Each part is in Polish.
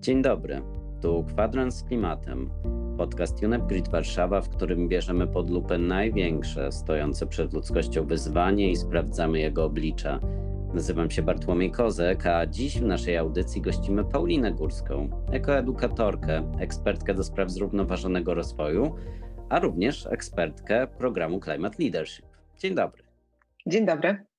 Dzień dobry, tu Kwadrans z Klimatem, podcast UNEP Grid Warszawa, w którym bierzemy pod lupę największe stojące przed ludzkością wyzwanie i sprawdzamy jego oblicza. Nazywam się Bartłomiej Kozek, a dziś w naszej audycji gościmy Paulinę Górską, ekoedukatorkę, ekspertkę do spraw zrównoważonego rozwoju, a również ekspertkę programu Climate Leadership. Dzień dobry. Dzień dobry.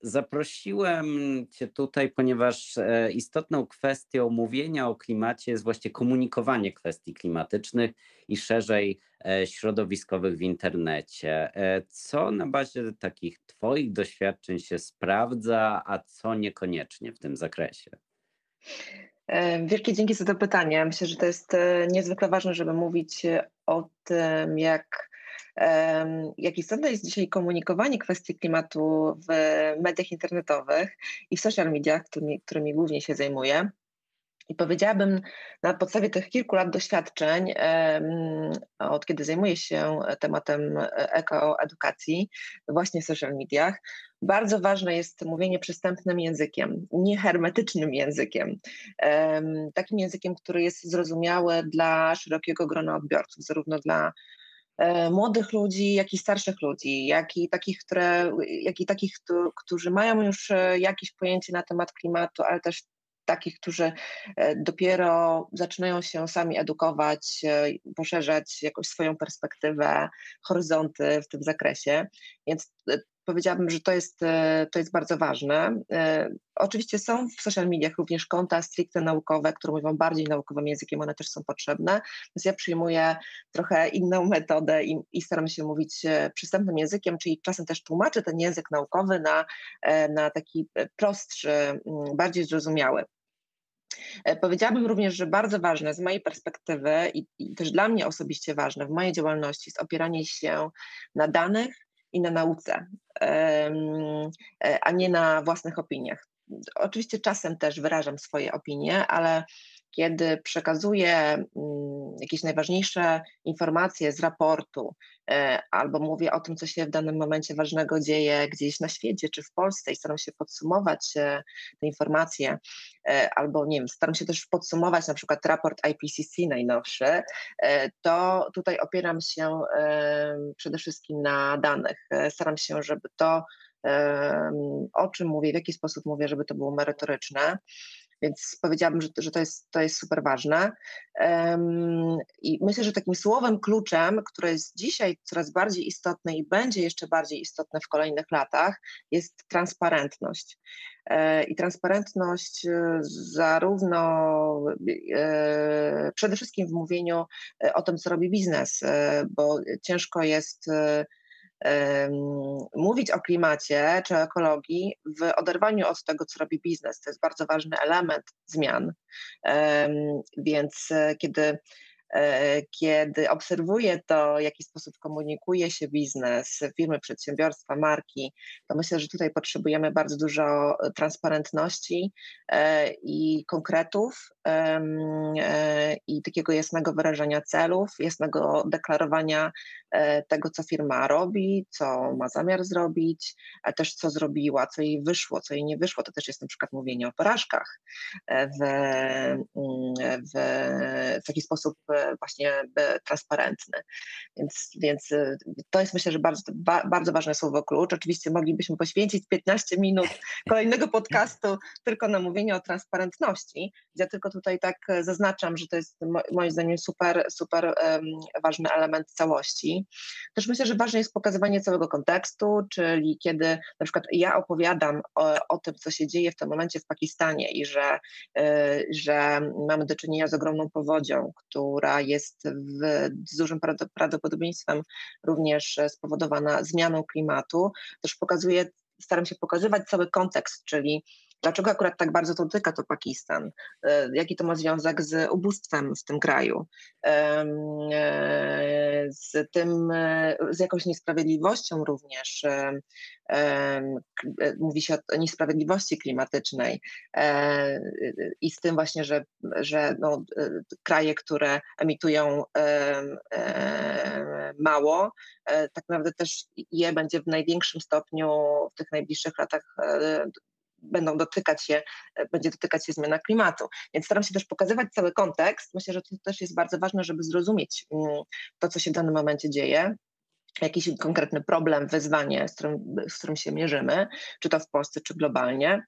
Zaprosiłem Cię tutaj, ponieważ e, istotną kwestią mówienia o klimacie jest właśnie komunikowanie kwestii klimatycznych i szerzej e, środowiskowych w internecie. E, co na bazie takich Twoich doświadczeń się sprawdza, a co niekoniecznie w tym zakresie? Wielkie dzięki za to pytanie. Myślę, że to jest niezwykle ważne, żeby mówić o tym, jak jak istotne jest dzisiaj komunikowanie kwestii klimatu w mediach internetowych i w social mediach, którymi, którymi głównie się zajmuję. I powiedziałabym na podstawie tych kilku lat doświadczeń, od kiedy zajmuję się tematem ekoedukacji właśnie w social mediach, bardzo ważne jest mówienie przystępnym językiem, niehermetycznym językiem. Takim językiem, który jest zrozumiały dla szerokiego grona odbiorców, zarówno dla młodych ludzi, jak i starszych ludzi, jak i takich, które, jak i takich którzy mają już e, jakieś pojęcie na temat klimatu, ale też takich, którzy e, dopiero zaczynają się sami edukować, poszerzać jakoś swoją perspektywę, horyzonty w tym zakresie. Więc powiedziałabym, że to jest, e, to jest bardzo ważne. E, oczywiście są w social mediach również konta stricte naukowe, które mówią bardziej naukowym językiem, one też są potrzebne. Więc ja przyjmuję trochę inną metodę i, i staram się mówić e, przystępnym językiem, czyli czasem też tłumaczę ten język naukowy na, na taki prostszy, mm, bardziej zrozumiały. Powiedziałabym również, że bardzo ważne z mojej perspektywy i, i, też dla mnie osobiście ważne w mojej działalności jest opieranie się na danych i na nauce, e, a nie na własnych opiniach. Oczywiście czasem też wyrażam swoje opinie, ale kiedy przekazuję mm, jakieś najważniejsze informacje z raportu, e, albo mówię o tym, co się w danym momencie ważnego dzieje gdzieś na świecie czy w Polsce i staram się podsumować e, te informacje, e, albo nie wiem, staram się też podsumować na przykład raport IPCC najnowszy, to tutaj opieram się przede wszystkim na danych. Staram się, żeby to, o czym mówię, w jaki sposób mówię, żeby to było merytoryczne. Więc powiedziałabym, że, że to, jest, to jest super ważne. Um, I myślę, że takim słowem kluczem, które jest dzisiaj coraz bardziej istotne i będzie jeszcze bardziej istotne w kolejnych latach, jest transparentność. E, I transparentność e, zarówno e, przede wszystkim w mówieniu o tym, co robi biznes, bo ciężko jest mówić o klimacie czy ekologii w oderwaniu od tego, co robi biznes. To jest bardzo ważny element zmian. Więc e, kiedy kiedy obserwuję to, w jaki sposób komunikuje się biznes, firmy, przedsiębiorstwa, marki, to myślę, że tutaj potrzebujemy bardzo dużo transparentności e, i konkretów e, i takiego jasnego wyrażania celów, jasnego deklarowania tego, co firma robi, co ma zamiar zrobić, a też co zrobiła, co jej wyszło, co jej nie wyszło. To też jest na przykład mówienie o porażkach w, w, w taki sposób właśnie e, transparentny. Więc, więc e, to jest myślę, że bardzo, bardzo ważne słowo klucz. Oczywiście moglibyśmy poświęcić 15 minut kolejnego podcastu tylko na mówienie o transparentności. Ja tylko tutaj tak e, zaznaczam, że to jest moim zdaniem super, super ważny element całości. Też myślę, że ważne jest pokazywanie całego kontekstu, czyli kiedy na przykład ja opowiadam o, o tym, co się dzieje w tym momencie w Pakistanie i że, że mamy do czynienia z ogromną powodzią, która jest w, z dużym prawdopodobieństwem również spowodowana zmianą klimatu, też pokazuje, staram się pokazywać cały kontekst, czyli Dlaczego akurat tak bardzo to dotyka to Pakistan? E, jaki to ma związek z ubóstwem w tym kraju? E, z tym, e, z jakąś niesprawiedliwością również. Mówi się o niesprawiedliwości klimatycznej i z tym właśnie, że, że no, kraje, które emitują mało, tak naprawdę też je będzie w największym stopniu w tych najbliższych latach będą dotykać się, będzie dotykać się zmiana klimatu. Więc staram się też pokazywać cały kontekst. Myślę, że to też jest bardzo ważne, żeby zrozumieć mm, to, co się w danym momencie dzieje jakiś konkretny problem, wyzwanie, z którym, z którym się mierzymy, czy to w Polsce, czy globalnie.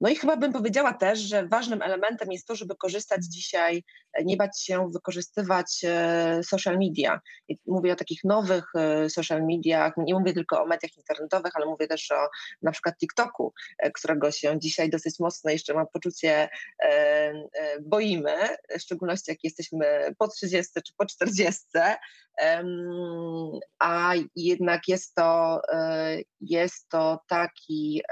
No i chyba bym powiedziała też, że ważnym elementem jest to, żeby korzystać dzisiaj, e, nie bać się wykorzystywać e, social media. Mówię o takich nowych e, social mediach, nie mówię tylko o mediach internetowych, ale mówię też o na przykład TikToku, którego się dzisiaj dosyć mocno jeszcze mam poczucie boimy, w szczególności jak jesteśmy po 30 czy po 40, a jednak jest to, jest to taki,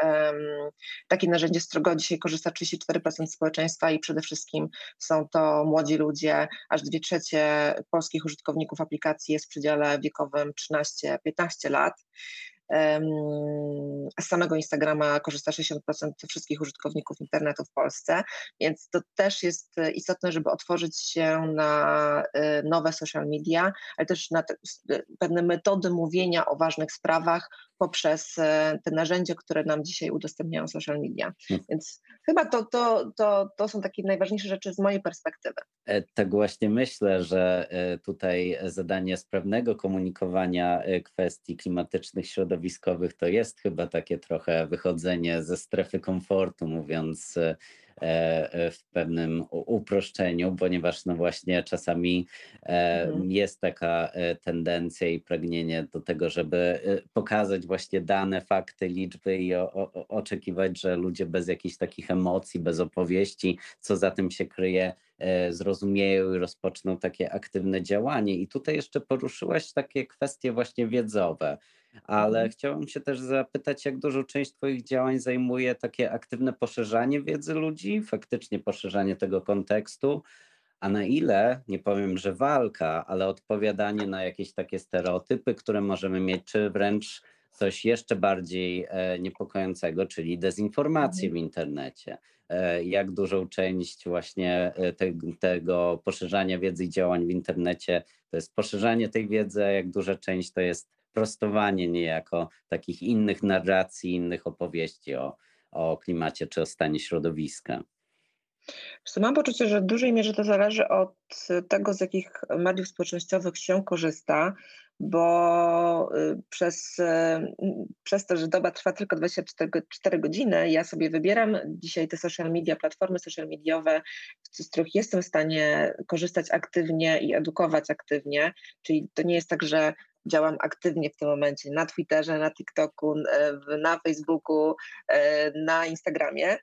takie narzędzie, z którego dzisiaj korzysta 34% społeczeństwa i przede wszystkim są to młodzi ludzie, aż dwie trzecie polskich użytkowników aplikacji jest w przedziale wiekowym 13-15 lat. Z samego Instagrama korzysta 60% wszystkich użytkowników internetu w Polsce, więc to też jest istotne, żeby otworzyć się na y, nowe social media, ale też na te, pewne metody mówienia o ważnych sprawach poprzez e, te narzędzia, które nam dzisiaj udostępniają social media. Hmm. Więc chyba to, to, to, to są takie najważniejsze rzeczy z mojej perspektywy. E, tak właśnie myślę, że e, tutaj zadanie sprawnego komunikowania kwestii klimatycznych, środowiskowych to jest chyba takie trochę wychodzenie ze strefy komfortu, mówiąc E, e, w pewnym uproszczeniu, ponieważ no właśnie czasami e, mhm. jest taka tendencja i pragnienie do tego, żeby pokazać właśnie dane, fakty, liczby i o, o, oczekiwać, że ludzie bez jakichś takich emocji, bez opowieści, co za tym się kryje, zrozumieją i rozpoczną takie aktywne działanie. I tutaj jeszcze poruszyłaś takie kwestie właśnie wiedzowe ale mhm. chciałbym się też zapytać, jak dużą część Twoich działań zajmuje takie aktywne poszerzanie wiedzy ludzi, faktycznie poszerzanie tego kontekstu, a na ile, nie powiem, że walka, ale odpowiadanie na jakieś takie stereotypy, które możemy mieć, czy wręcz coś jeszcze bardziej e, niepokojącego, czyli dezinformację mhm. w internecie. E, jak dużą część właśnie e, te, tego poszerzania wiedzy i działań w internecie to jest poszerzanie tej wiedzy, a jak duża część to jest prostowanie niejako takich innych narracji, innych opowieści o, o klimacie czy o stanie środowiska. Mam poczucie, że w dużej mierze to zależy od tego, z jakich mediów społecznościowych się korzysta, bo y, przez, y, przez to, że doba trwa tylko 24 godziny, ja sobie wybieram dzisiaj te social media, platformy social mediowe, z których jestem w stanie korzystać aktywnie i edukować aktywnie, czyli to nie jest tak, że działam aktywnie w tym momencie na Twitterze, na TikToku, na Facebooku, e, na Instagramie.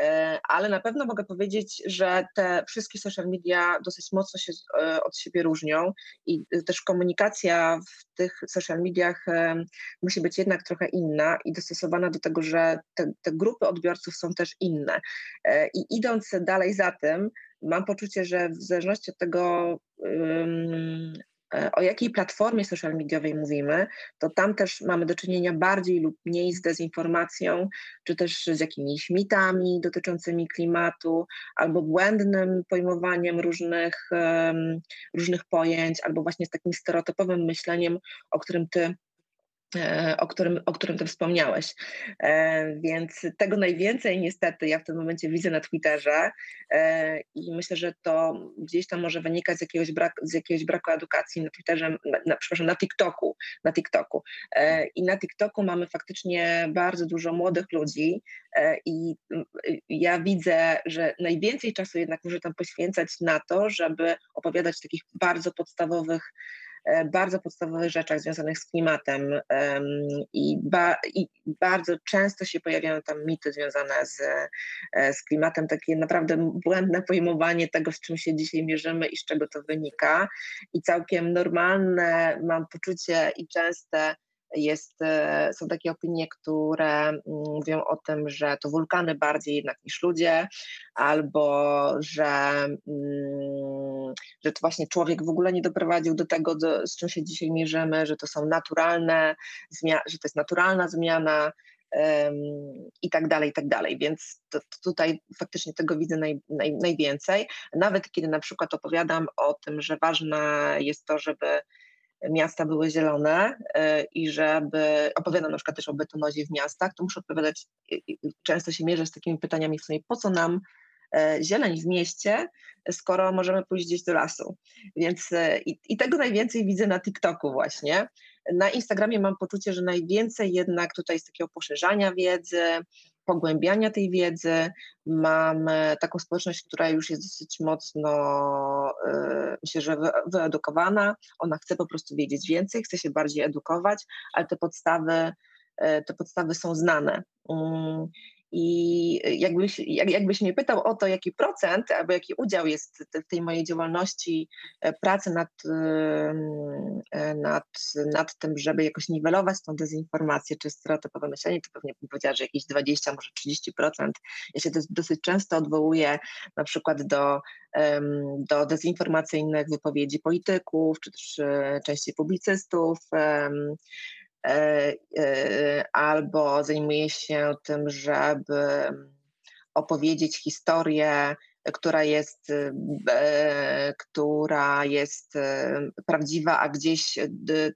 E, ale na pewno mogę powiedzieć, że te wszystkie social media dosyć mocno się e, od siebie różnią i też komunikacja w tych social mediach musi być jednak trochę inna i dostosowana do tego, że te, te grupy odbiorców są też inne. I idąc dalej za tym, mam poczucie, że w zależności od tego, E, o jakiej platformie social mediowej mówimy, to tam też mamy do czynienia bardziej lub mniej z dezinformacją, czy też z jakimiś mitami dotyczącymi klimatu, albo błędnym pojmowaniem różnych, różnych pojęć, albo właśnie z takim stereotypowym myśleniem, o którym ty E, o którym, o którym ty wspomniałeś. E, więc tego najwięcej niestety ja w tym momencie widzę na Twitterze e, i myślę, że to gdzieś tam może wynikać z jakiegoś, brak, z jakiegoś braku edukacji na Twitterze, na, na, przepraszam, na TikToku, na TikToku. I na TikToku mamy faktycznie bardzo dużo młodych ludzi i ja widzę, że najwięcej czasu jednak muszę tam poświęcać na to, żeby opowiadać takich bardzo podstawowych E, bardzo podstawowych rzeczach związanych z klimatem i, ba, i bardzo często się pojawiają tam mity związane z, e, z klimatem, takie naprawdę błędne pojmowanie tego, z czym się dzisiaj mierzymy i z czego to wynika. I całkiem normalne mam poczucie i częste jest, e, są takie opinie, które mm, mówią o tym, że to wulkany bardziej jednak niż ludzie, albo że, mm, że to właśnie człowiek w ogóle nie doprowadził do tego, do, z czym się dzisiaj mierzymy, że to są naturalne, że to jest naturalna zmiana, i tak dalej, i tak dalej. Więc to, to tutaj faktycznie tego widzę naj, naj, najwięcej. Nawet kiedy na przykład opowiadam o tym, że ważne jest to, żeby miasta były zielone i żeby opowiadam na przykład też o betonozie w miastach, to muszę odpowiadać, często się mierzę z takimi pytaniami w sumie, po co nam zieleń w mieście, skoro możemy pójść gdzieś do lasu. Więc i, i tego najwięcej widzę na TikToku właśnie. Na Instagramie mam poczucie, że najwięcej jednak tutaj jest takiego poszerzania wiedzy, pogłębiania tej wiedzy. Mam taką społeczność, która już jest dosyć mocno, yy, myślę, że wyedukowana. Ona chce po prostu wiedzieć więcej, chce się bardziej edukować, ale te podstawy, yy, te podstawy są znane. I jakbyś, jak, jakbyś mnie pytał o to, jaki procent albo jaki udział jest w tej mojej działalności e, pracy nad, e, nad, nad tym, żeby jakoś niwelować tą dezinformację czy stereotypowe myślenie, to pewnie bym powiedziała, że jakieś 20, może 30%. Ja się dosyć często odwołuję na przykład do, do dezinformacyjnych wypowiedzi polityków, czy też e, części publicystów, E, e, albo zajmuje się tym, żeby opowiedzieć historię, która jest, e, która jest prawdziwa, a gdzieś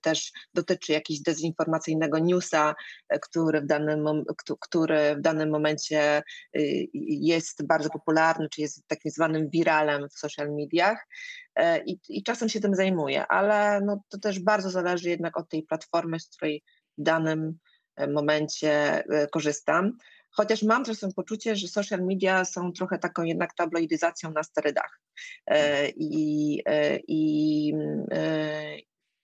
też dotyczy jakiegoś dezinformacyjnego newsa, który w danym, który w danym momencie jest bardzo popularny, czy jest takim zwanym wiralem w social mediach. E, i, i czasem się tym zajmuję, ale no, to też bardzo zależy jednak od tej platformy, z której w danym e, momencie e, korzystam. Chociaż mam czasem poczucie, że social media są trochę taką jednak tabloidyzacją na sterydach. I, i,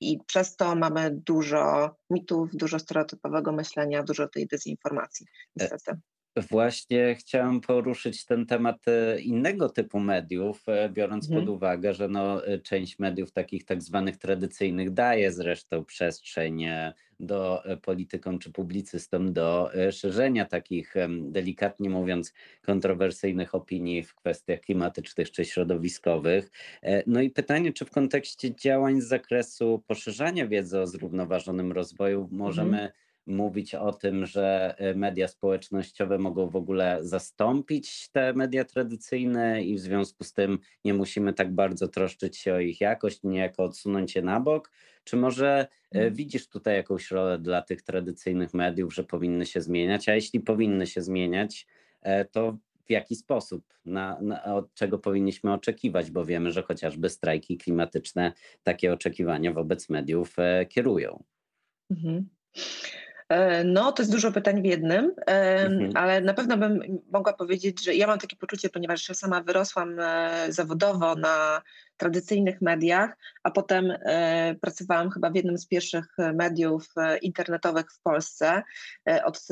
i przez to mamy dużo mitów, dużo stereotypowego myślenia, dużo tej dezinformacji, niestety. Właśnie chciałem poruszyć ten temat e, innego typu mediów, e, biorąc mhm. pod uwagę, że no, e, część mediów takich tak zwanych tradycyjnych daje zresztą przestrzeń do politykom czy publicystom do szerzenia takich, delikatnie mówiąc, kontrowersyjnych opinii w kwestiach klimatycznych czy środowiskowych. No i pytanie, czy w kontekście działań z zakresu poszerzania wiedzy o zrównoważonym rozwoju możemy mhm mówić o tym, że e, media społecznościowe mogą w ogóle zastąpić te media tradycyjne i w związku z tym nie musimy tak bardzo troszczyć się o ich jakość, niejako odsunąć je na bok? Czy może e, mhm. widzisz tutaj jakąś rolę dla tych tradycyjnych mediów, że powinny się zmieniać? A jeśli powinny się zmieniać, e, to w jaki sposób, na, na, od czego powinniśmy oczekiwać, bo wiemy, że chociażby strajki klimatyczne takie oczekiwania wobec mediów kierują. Mhm. E, no, to jest dużo pytań w jednym, mhm. ale na pewno bym mogła powiedzieć, że ja mam takie poczucie, ponieważ ja sama wyrosłam e, zawodowo na tradycyjnych mediach, a potem e, pracowałam chyba w jednym z pierwszych mediów internetowych w Polsce od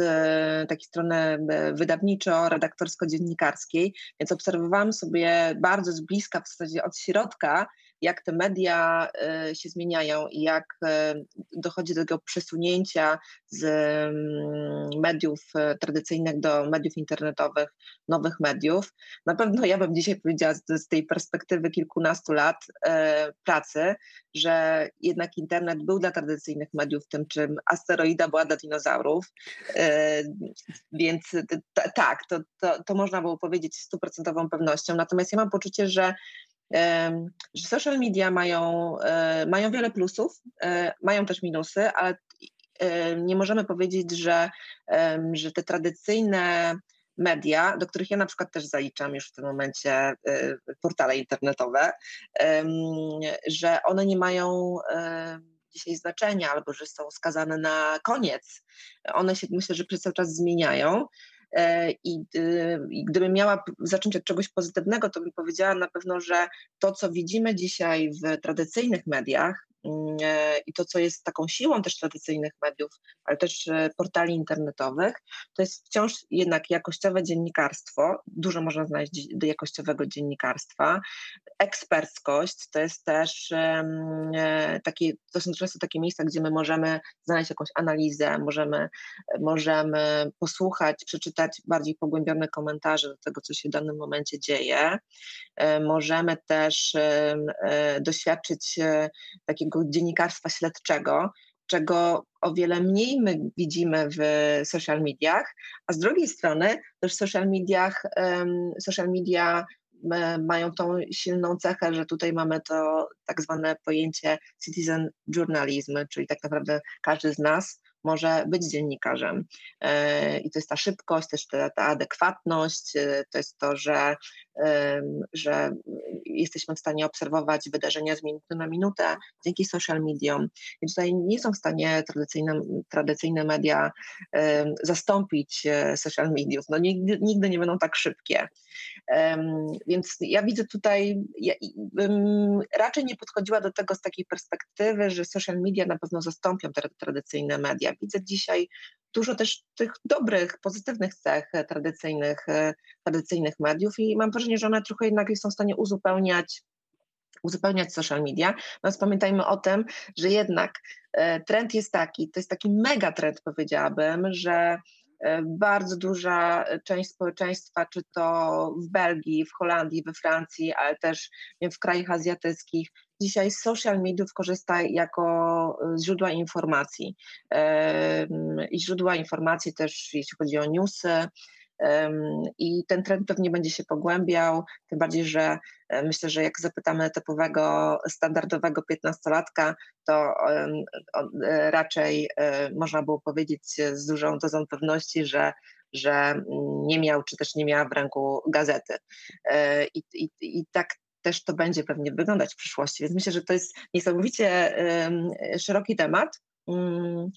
takiej strony wydawniczo-redaktorsko-dziennikarskiej, więc obserwowałam sobie bardzo z bliska, w zasadzie od środka, jak te media e, się zmieniają i jak e, dochodzi do tego przesunięcia z mm, mediów e, tradycyjnych do mediów internetowych, nowych mediów. Na pewno ja bym dzisiaj powiedziała z, tej perspektywy kilkunastu lat pracy, że jednak internet był dla tradycyjnych mediów tym, czym asteroida była dla dinozaurów. Więc tak, to, to, to można było powiedzieć z stuprocentową pewnością. Natomiast ja mam poczucie, że że social media mają, e, mają wiele plusów, e, mają też minusy, ale e, nie możemy powiedzieć, że, że te tradycyjne media, do których ja na przykład też zaliczam już w tym momencie portale internetowe, że one nie mają dzisiaj znaczenia albo że są skazane na koniec. One się myślę, że przez cały czas zmieniają E, I, y, I gdybym miała zacząć od czegoś pozytywnego, to bym powiedziała na pewno, że to, co widzimy dzisiaj w tradycyjnych mediach, e, i to, co jest taką siłą też tradycyjnych mediów, ale też e, portali internetowych, to jest wciąż jednak jakościowe dziennikarstwo. Dużo można znaleźć jakościowego dziennikarstwa. Eksperckość to jest też e, takie, to są często takie miejsca, gdzie my możemy znaleźć jakąś analizę, możemy, możemy posłuchać, przeczytać bardziej pogłębione komentarze do tego, co się w danym momencie dzieje. Możemy też doświadczyć takiego takiego dziennikarstwa śledczego, czego o wiele mniej my widzimy w social mediach, a z drugiej strony też social mediach, social media mają tą silną cechę, że tutaj mamy to tak zwane pojęcie citizen journalism, czyli tak naprawdę każdy z nas może być dziennikarzem. E, I to jest ta szybkość, też ta, ta adekwatność, e, to jest to, że, że jesteśmy w stanie obserwować wydarzenia z minuty na minutę dzięki social mediom. I tutaj nie są w stanie tradycyjne, tradycyjne media zastąpić e, social mediów. No nigdy, nigdy nie będą tak szybkie. Więc ja widzę tutaj, ja, raczej nie podchodziła do tego z takiej perspektywy, że social media na pewno zastąpią te tradycyjne media widzę dzisiaj dużo też tych dobrych, pozytywnych cech tradycyjnych, e, tradycyjnych mediów i mam wrażenie, że one trochę jednak są w stanie uzupełniać uzupełniać social media. Natomiast pamiętajmy o tym, że jednak e, trend jest taki, to jest taki mega trend powiedziałabym, że e, bardzo duża część społeczeństwa, czy to w Belgii, w Holandii, we Francji, ale też w krajach azjatyckich, dzisiaj z social mediów korzysta jako y, źródła informacji. I źródła informacji też, jeśli chodzi o newsy, i ten trend pewnie będzie się pogłębiał, tym bardziej, że e, myślę, że jak zapytamy typowego, standardowego 15-latka, to e, raczej e, można było powiedzieć z dużą dozą pewności, że że nie miał, czy też nie miała w ręku gazety. I, i, i tak też to będzie pewnie wyglądać w przyszłości. Więc myślę, że to jest niesamowicie szeroki temat. Mm,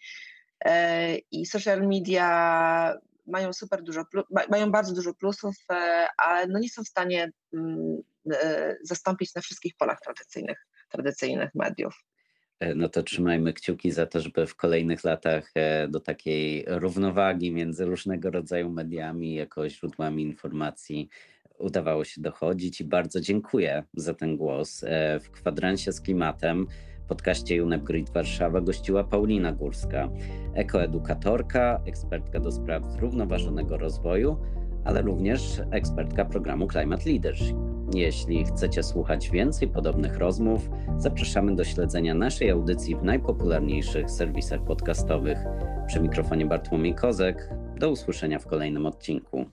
I social media mają super dużo, mają bardzo dużo plusów, e, ale no nie są w stanie mm, e, zastąpić na wszystkich polach tradycyjnych, tradycyjnych mediów. No to trzymajmy kciuki za to, żeby w kolejnych latach do takiej równowagi między różnego rodzaju mediami jako źródłami informacji udawało się dochodzić i bardzo dziękuję za ten głos. E, w kwadransie z klimatem podcaście UNEP Grid Warszawa gościła Paulina Górska, ekoedukatorka, ekspertka do spraw zrównoważonego rozwoju, ale również ekspertka programu Climate Leadership. Jeśli chcecie słuchać więcej podobnych rozmów, zapraszamy do śledzenia naszej audycji w najpopularniejszych serwisach podcastowych. Przy mikrofonie Bartłomiej Kozek. Do usłyszenia w kolejnym odcinku.